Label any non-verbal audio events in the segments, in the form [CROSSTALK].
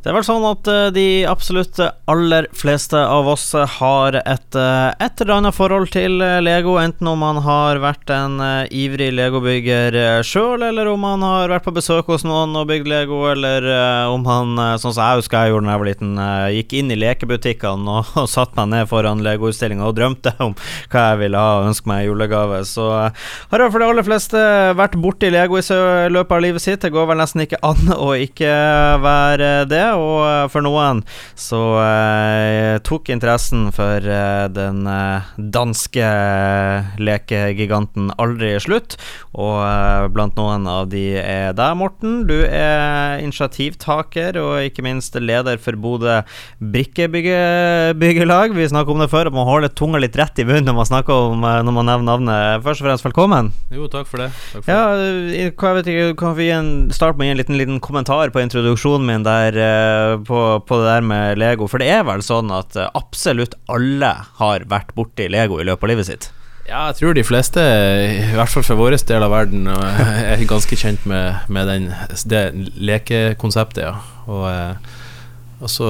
Det er vel sånn at uh, de absolutt aller fleste av oss har et, uh, et eller annet forhold til uh, Lego, enten om man har vært en ivrig legobygger sjøl, eller om man har vært på besøk hos noen og bygd Lego, eller om han, sånn som jeg husker jeg gjorde da jeg var liten, gikk inn i lekebutikkene og, [LAUGHS] og satte meg ned foran Lego-utstillinga og drømte om hva jeg ville ha og ønske meg i julegave. Så har jeg for de aller fleste vært borti Lego i løpet av livet sitt. Det går vel nesten ikke an å ikke være det og eh, for noen så eh, tok interessen for eh, den eh, danske lekegiganten aldri slutt. Og eh, blant noen av de er deg, Morten. Du er initiativtaker og ikke minst leder for Bodø brikkebyggelag. Vi snakket om det før, at man holder tunga litt rett i munnen når man snakker om eh, når man nevner navnet. Først og fremst, velkommen. Jo, takk for det. Takk for ja, jeg vet ikke, Kan vi starte med å gi en liten, liten kommentar på introduksjonen min der Eh, på, på, det der med Lego. For det er vel sånn at eh, absolutt alle har vært borti Lego i løpet av livet sitt? Ja, jeg tror de fleste, i hvert fall for vår del av verden, er ganske kjent med, med den, det lekekonseptet, ja. Og, eh, og, så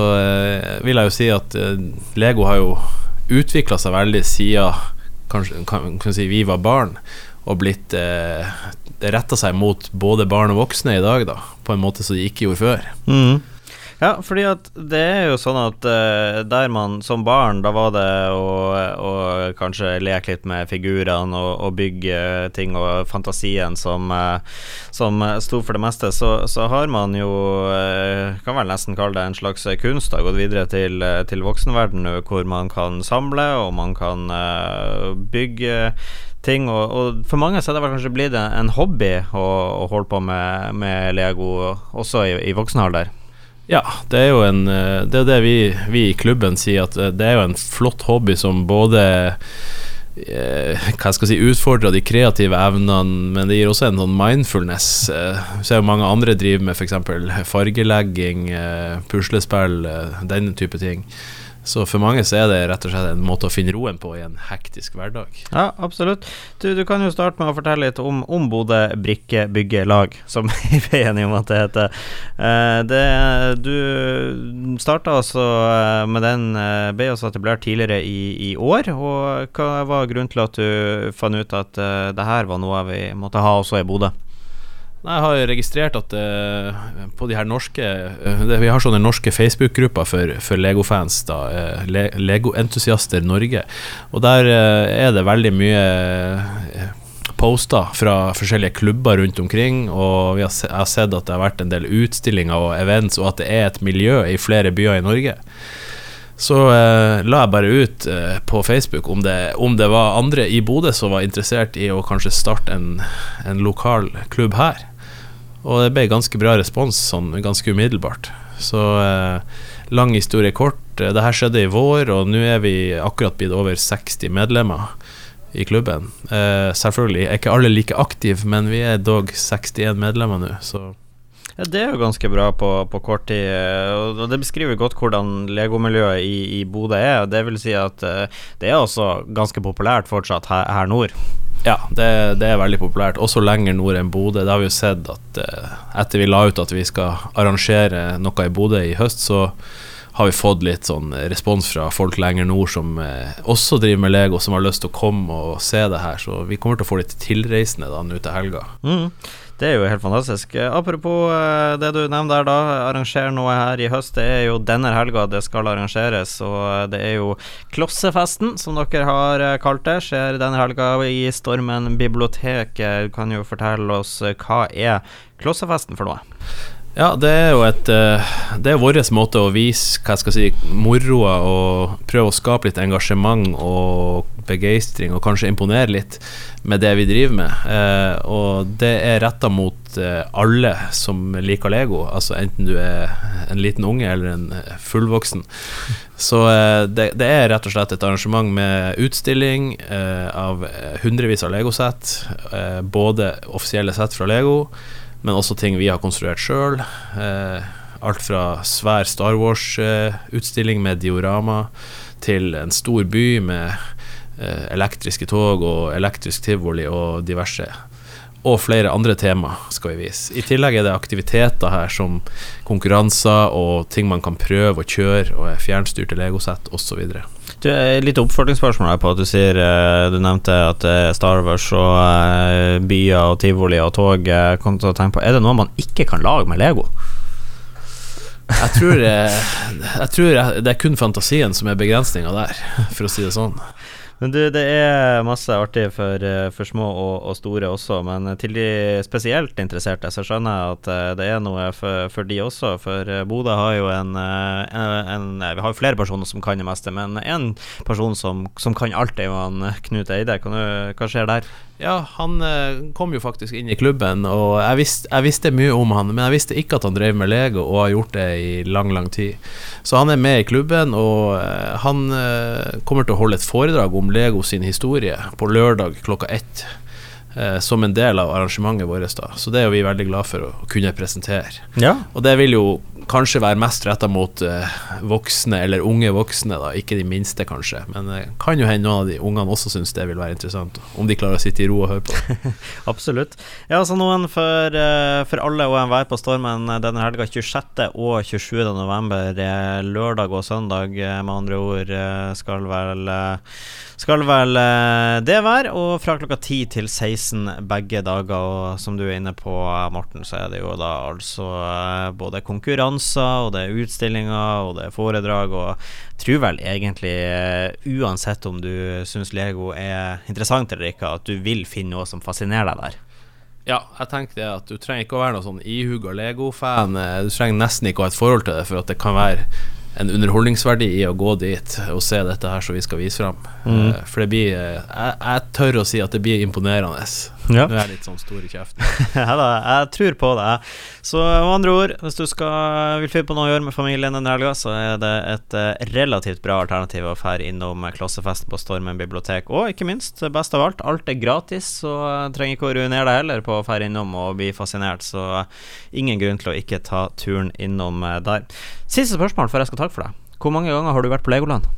vil jeg jo si at Lego har jo utvikla seg veldig siden kanskje, kan, kan si vi var barn, og blitt eh, Det retta seg mot både barn og voksne i dag, da, på en måte som de ikke gjorde før. Mm. Ja, fordi at det er jo sånn at uh, der man som barn, da var det å, å kanskje leke litt med figurene og, og, bygge ting og fantasien som, uh, som sto for det meste, så, så har man jo uh, Kan vel nesten kalle det en slags kunst, da, gått videre til, til voksenverdenen hvor man kan samle og man kan bygge ting. Og, og, for mange så er det vel kanskje blitt en hobby å, å holde på med, med Lego også i, i voksen alder. Ja, det er jo en eh, Det er det vi, vi, i klubben sier, at eh, det er jo en flott hobby som både eh, hva skal jeg si, utfordrer de kreative evnene, men det gir også en sånn mindfulness. Så er jo mange andre driver med f.eks. fargelegging, puslespill, den type ting. Så for mange så er det rett og slett en måte å finne roen på i en hektisk hverdag. Ja, absolutt. Du, du kan jo starte med å fortelle litt om, om Bodø Lag som [LAUGHS] vi er enige om at det heter. Uh, det, du starta altså eh, med den, uh, ble også etablert tidligere i, i, år. Og hva var grunnen til at du fant ut at det her var noe vi måtte ha også i Bodø? Nei, jeg har registrert at uh, på de her norske uh, det, Vi har sånne norske Facebook-grupper for, for Lego-fans, da. Uh, Le Lego-entusiaster Norge. Og der er det veldig mye poster fra forskjellige klubber rundt omkring. Og har, jeg har sett at det har vært en del utstillinger og events, og at det er et miljø i flere byer i Norge. Så eh, la jeg bare ut eh, på Facebook om det, om det, var andre i Bodø som var interessert i å kanskje starte en, en lokal klubb her. Og det ble ganske bra respons sånn ganske umiddelbart. Så eh, lang historie kort. Eh, det her skjedde i vår, og nå er vi akkurat blitt over 60 medlemmer i klubben. Eh, selvfølgelig er ikke alle like aktive, men vi er dog 61 medlemmer nå, så ja, Det er jo ganske bra på, på kort tid, eh, og det beskriver godt hvordan legomiljøet i, i Bodø er. Det vil si at uh, det er også ganske populært fortsatt her, her nord. Ja, det, det, er veldig populært, også lenger nord enn Bodø. Det har vi jo sett at eh, etter vi la ut at vi skal arrangere noe i Bodø i høst, så har vi fått litt sånn respons fra folk lenger nord som eh, også driver med Lego, som har lyst til å komme og se det her. Så vi kommer til å få litt tilreisende da nå til helga. Mm. Det er jo helt fantastisk. Apropos eh, det du nevner der, da. Arrangere noe her i høst. Det er jo denne helga det skal arrangeres. Og det er jo Klossefesten, som dere har eh, kalt det. Skjer denne helga i Stormen bibliotek. Du kan jo fortelle oss eh, hva er Klossefesten for noe? Ja, det er jo et Det er vår måte å vise hva jeg skal si moroa og prøve å skape litt engasjement og begeistring, og kanskje imponere litt med det vi driver med. Eh, og det er retta mot eh, alle som liker Lego, altså enten du er en liten unge eller en eh, fullvoksen. Så eh, det, det, er rett og slett et arrangement med utstilling eh, av hundrevis av legosett. Eh, både offisielle sett fra Lego, men også ting vi har konstruert sjøl. alt fra svær Star Wars-utstilling med diorama til en stor by med Eh, elektriske tog og elektrisk tivoli og diverse. og flere andre tema skal vi vise. I tillegg er det aktiviteter her som konkurranser og ting man kan prøve å kjøre, og fjernstyrte legosett osv. Litt oppfølgingsspørsmål på at du sier eh, Du nevnte at Star Wars og byer og tivoli og tog kom til å tenke på Er det noe man ikke kan lage med Lego? Jeg tror, jeg tror det er kun fantasien som er begrensninga der, for å si det sånn. Men du, det er masse artig for, eh, for små og, og, store også, men til de spesielt interesserte, så skjønner jeg at eh, det er noe for, for de også. For eh, Bodø har jo en, en, en, Vi har jo flere personer som kan det meste, men én person som, som, kan alt, er jo han Knut Eide. Du, hva skjer der? Ja, han eh, kom jo faktisk inn i klubben, og jeg, visst, jeg, visste mye om han, men jeg visste ikke at han drev med Lego og har gjort det i lang, lang tid. Så han er med i klubben, og eh, han eh, kommer til å holde et foredrag om Lego sin historie på lørdag klokka ett. Som en del av arrangementet vårt. da Så det er vi veldig glad for å kunne presentere. Ja. Og det vil jo kanskje være mest retta mot uh, voksne, eller unge voksne, da ikke de minste, kanskje. Men det uh, kan jo hende noen av de ungene også syns det vil være interessant, om de klarer å sitte i ro og høre på. [LAUGHS] Absolutt. Ja, altså noen for, uh, for alle og enhver på Stormen denne helga, 26. og 27. november, lørdag og søndag, med andre ord, skal vel skal vel det være. Og fra klokka 10 til 16 begge dager. Og som du er inne på, Morten, så er det jo da altså både konkurranse konferanser, og det er utstillinger, og det er foredrag, og jeg tror vel egentlig, uh, uansett om du syns Lego er interessant eller ikke, at du vil finne noe som fascinerer deg der. Ja, jeg tenker det at du trenger ikke å være noen sånn ihuga Lego-fan. Eh, du trenger nesten ikke å ha et forhold til det, for at det kan være en underholdningsverdi i å gå dit og se dette her som vi skal vise fram. Mm. Uh, for det blir jeg, jeg, tør å si at det blir imponerende. Ja. Nå er litt sånn stor i kjeften. [LAUGHS] ja da, jeg tror på det. Så med andre ord, hvis du skal, vil finne på noe å gjøre med familien denne helga, så er det et uh, relativt bra alternativ å fære innom Klossefest på Stormen bibliotek. Og ikke minst, best av alt, alt er gratis, så uh, trenger ikke å ruinere deg heller på å fære innom og bli fascinert. Så ingen grunn til å ikke ta turen innom der. Siste spørsmål før jeg skal takke for deg. Hvor mange ganger har du vært på Legoland?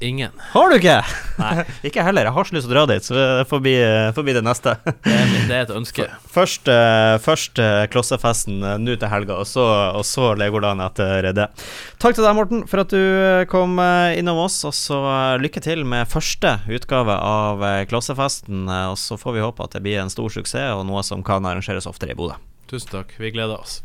Ingen. Har du ikke? Nei. [LAUGHS] ikke heller. Jeg har så lyst til å dra dit, så får bli, får bli det neste. det, er, det, er, et ønske. [LAUGHS] Først, uh, først uh, klossefesten nå til helga, og så, og så Legoland etter det. Takk til deg, Morten, for at du kom innom oss. Og så lykke til med første utgave av klossefesten. og så får vi håpe at det blir en stor suksess, og noe som kan arrangeres oftere i Bodø. Tusen takk. Vi gleder oss.